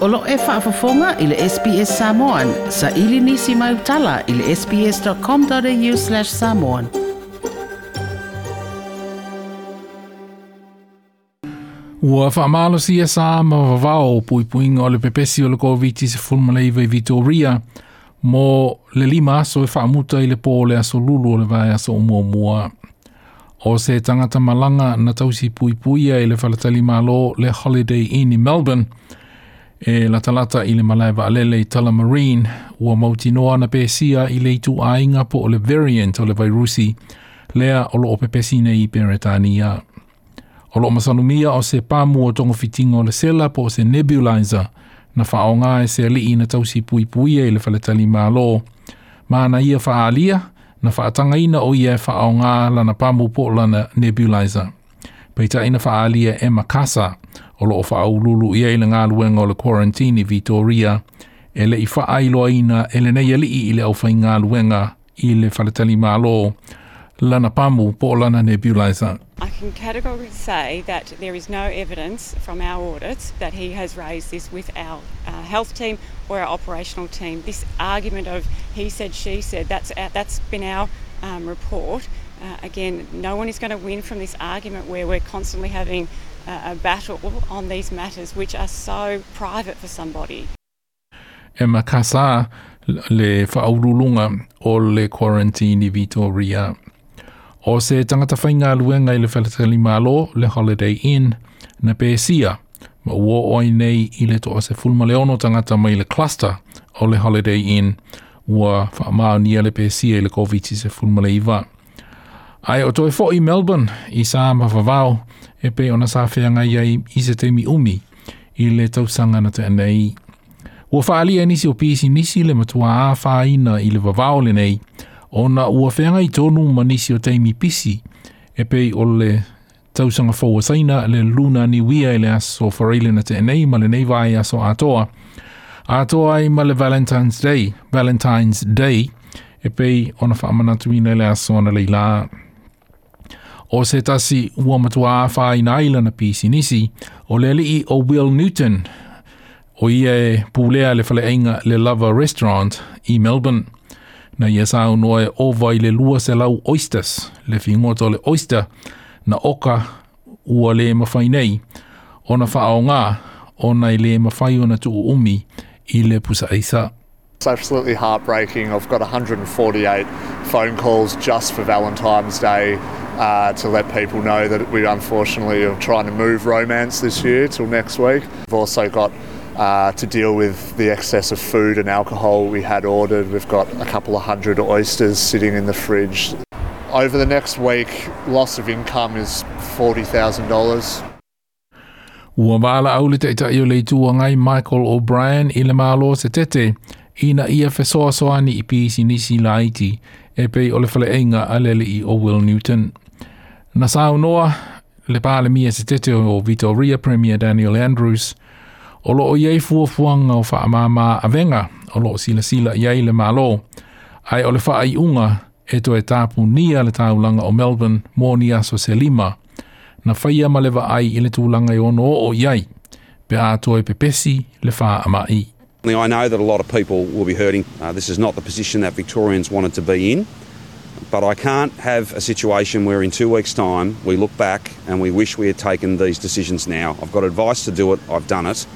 Olo e whaafafonga i le SPS Samoan. Sa ili nisi mai utala i le sps.com.au slash samoan. Ua whaamalo si e sa ma vavao pui pui o le pepesi o le COVID-19 se fulmalei vei Vitoria. Mo le lima aso e whaamuta i le pō le aso lulu o le vai aso umuamua. O se tangata malanga na tausi pui pui e le whalatali malo le Holiday Inn i Melbourne e latalata i le malae va'alele i tala marine ua mautinoa ana pesia i le itu ainga po o le variant o le vairusi lea o loo pepesine i peretania o loo masanumia o se pamu o togofitiga o le sela po se nebulizer na fa'aaoga e se ali'i na tausi puipuia i le faletali mālō ma na ia fa'aalia na ina o ia e fa'aaoga lana pamu po lana nebulizer Peita ina fa'aalia e makasa o loo i le galuega o le quarantine i vitoria e faailoaina e lenei alii i le i le faletalimālō lana pamu po o lana nebulizer I can categorically say that there is no evidence from our audits that he has raised this with our uh, health team or our operational team. This argument of he said, she said, that's, our, uh, that's been our um, report. Uh, again, no one is going to win from this argument where we're constantly having uh, a battle on these matters which are so private for somebody. E makasa le whaaurulunga o le quarantine i Vitoria. O se tangata whainga luenga i le whalatali malo le Holiday Inn na Pēsia, ma ua oi nei i le toa se fulma leono tangata mai le cluster o le Holiday Inn ua whaamaunia le Pēsia i le COVID-19 fulma le iwa. Ai o toi fo'i Melbourne i sā mawhawao e pe ona sā whianga i ai i se teimi umi i le tausanga na te anei. Ua whaali e nisi o pisi nisi le matua a whaina i le wawao le nei ona ua whianga i tonu ma nisi o teimi pisi e pe o le tausanga fōa saina le luna ni wia i le aso whareile na te anei ma le nei vai aso atoa. Atoa ai ma le Valentine's Day, Valentine's Day, e pei ona whaamana tuina le aso ana leila. Valentine's Day, o se tasi ua matua awha i na ila pisi nisi o le li'i o Will Newton o ia e pūlea le whale inga le Lover Restaurant i Melbourne. Na ia sa unua e ova i le lua se lau oysters, le whingoto le oyster na oka ua le mawhai nei o na wha o ngā o nei le mawhai o na tuu umi i le pusa eisa. It's absolutely heartbreaking. I've got 148 phone calls just for Valentine's Day uh, to let people know that we unfortunately are trying to move romance this year till next week. We've also got uh, to deal with the excess of food and alcohol we had ordered. We've got a couple of hundred oysters sitting in the fridge. Over the next week, loss of income is $40,000. Ua wala au le te ita i o le Michael O'Brien i le malo se tete. ina ia fesoa soani i pisi nisi la iti e pei ole fale inga alele i o Will Newton. Na sao noa, le pāle mia se tete o Vitoria Premier Daniel Andrews, o o loo iei fuafuanga o faa mā avenga o loo sila sila iei le mālo, ai ole faa i unga e to e tāpu nia le taulanga o Melbourne mō ni aso se lima, na faia ma le ai i le tūlanga i ono o iei, pe ātoe pepesi le faa amai. i. I know that a lot of people will be hurting. Uh, this is not the position that Victorians wanted to be in, but I can't have a situation where in two weeks' time we look back and we wish we had taken these decisions now. I've got advice to do it, I've done it.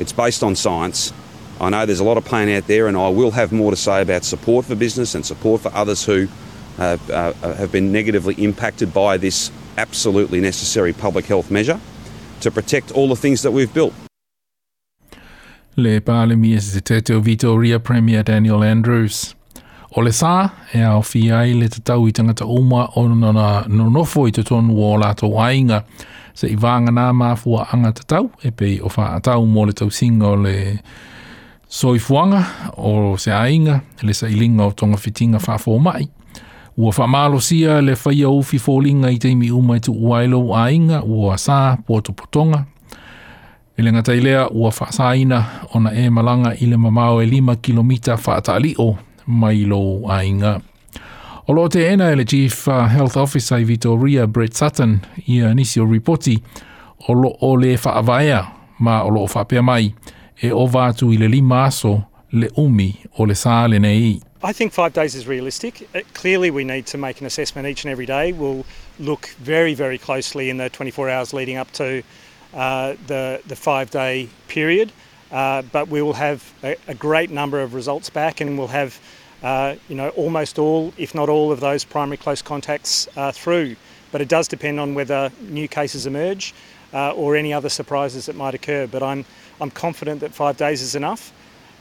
It's based on science. I know there's a lot of pain out there, and I will have more to say about support for business and support for others who uh, uh, have been negatively impacted by this absolutely necessary public health measure to protect all the things that we've built. le palimi e se tete o Vitoria Premier Daniel Andrews. O le sā, e ao fi ai le te tau i tangata uma o nana nonofo i te tonu o lato wainga. Se i vanga nā māfua anga te tau, e pei o wha atau mō le tau singa o le soifuanga o se ainga, le sa ilinga o tonga fitinga whafo mai. Ua whamalo sia le whaia ufi fōlinga i te imi i tu uailo ainga, ua sā, pōtu potonga, I le ngatai lea ua whaasaina ona e malanga i le mamau e lima kilomita whaatali o mai lo ainga. O lo te ena e le Chief uh, Health Officer i Vitoria, Brett Sutton, i a nisio ripoti o lo o le whaavaea ma o lo o whapea mai e o vātu i le lima aso le umi o le sāle nei i. I think five days is realistic. Clearly, we need to make an assessment each and every day. We'll look very, very closely in the 24 hours leading up to uh, the, the five day period. Uh, but we will have a, a, great number of results back and we'll have uh, you know almost all if not all of those primary close contacts uh, through but it does depend on whether new cases emerge uh, or any other surprises that might occur but I'm I'm confident that five days is enough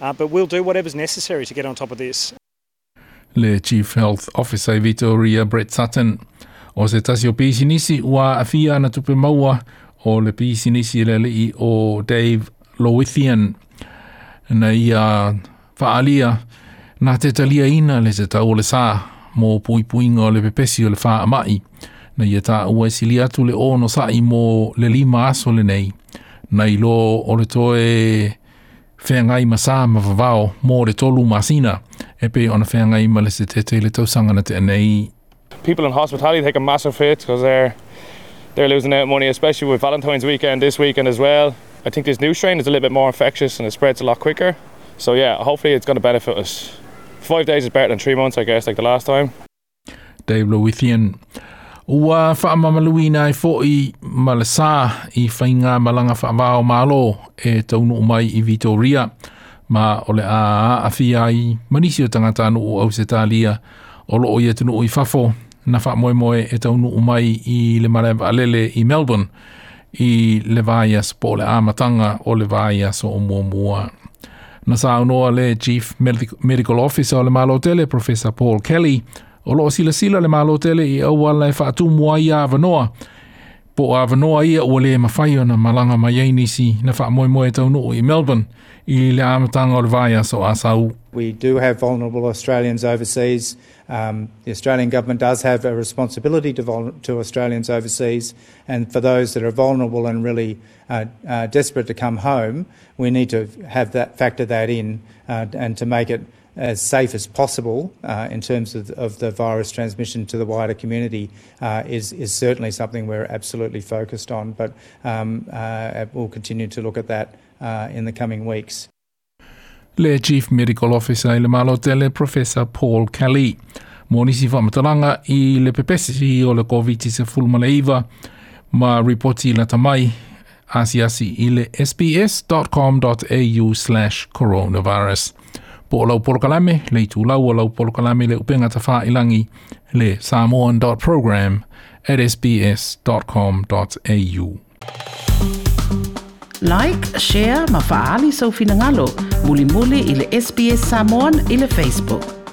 uh, but we'll do whatever's necessary to get on top of this. Le Chief Health Officer Vitoria Brett Sutton. O se tasi o pēsi nisi wā awhia na tupe maua o le pisi nisi le li o Dave Lowithian na a faalia na te talia ina le se tau le sā mō pui pui ngā le pepesi o le wha amai na ia tā ua sili atu le ono sai mō le lima aso le nei na i lo o le toe whiangai ma sā ma vavao mō le tolu masina e pe ona whiangai ma le se tete le tausanga na te anei People in hospitality take a massive hit because they're they're losing out money, especially with Valentine's weekend this weekend as well. I think this new strain is a little bit more infectious and it spreads a lot quicker. So yeah, hopefully it's going to benefit us. Five days is better than three months, I guess, like the last time. Dave Lowithian. Ua whaamamaluina e fo'i malasā i whainga malanga whaamao malo e taunu mai i Vitoria. Ma ole a a awhia i manisi o tangata no o Ausetalia o loo i atunu i fafo. na wha moe moe e tau nu umai i le marae alele i Melbourne i le vaias po le amatanga o le vaias o mua mua. Na sa unoa le Chief Medical Officer o le Malo Tele, Professor Paul Kelly, o loo sila sila le Malo Tele i au ala e wha atu mua i a vanoa, Po a ia le mawhai o na malanga mai ei nisi na wha moe moe tau i Melbourne i le amatanga o le vāia so a sau. We do have vulnerable Australians overseas. Um, the Australian government does have a responsibility to, to Australians overseas, and for those that are vulnerable and really uh, uh, desperate to come home, we need to have that factor that in uh, and to make it as safe as possible uh, in terms of, of, the virus transmission to the wider community uh, is, is certainly something we're absolutely focused on, but um, uh, we'll continue to look at that uh, in the coming weeks. Le Chief Medical Officer i le malo tele Professor Paul Kelly. Moni Monisi whamatalanga i le pepesi o le COVID-19 maleiva ma reporti la tamai asiasi i le sbs.com.au slash coronavirus. po lau porokalame le i tūlau o lau porokalame le upenga tawha ilangi le samoan.program at sbs.com.au Like, share, mafaali sau finangalo, muli muli ile SBS Samoan ile Facebook.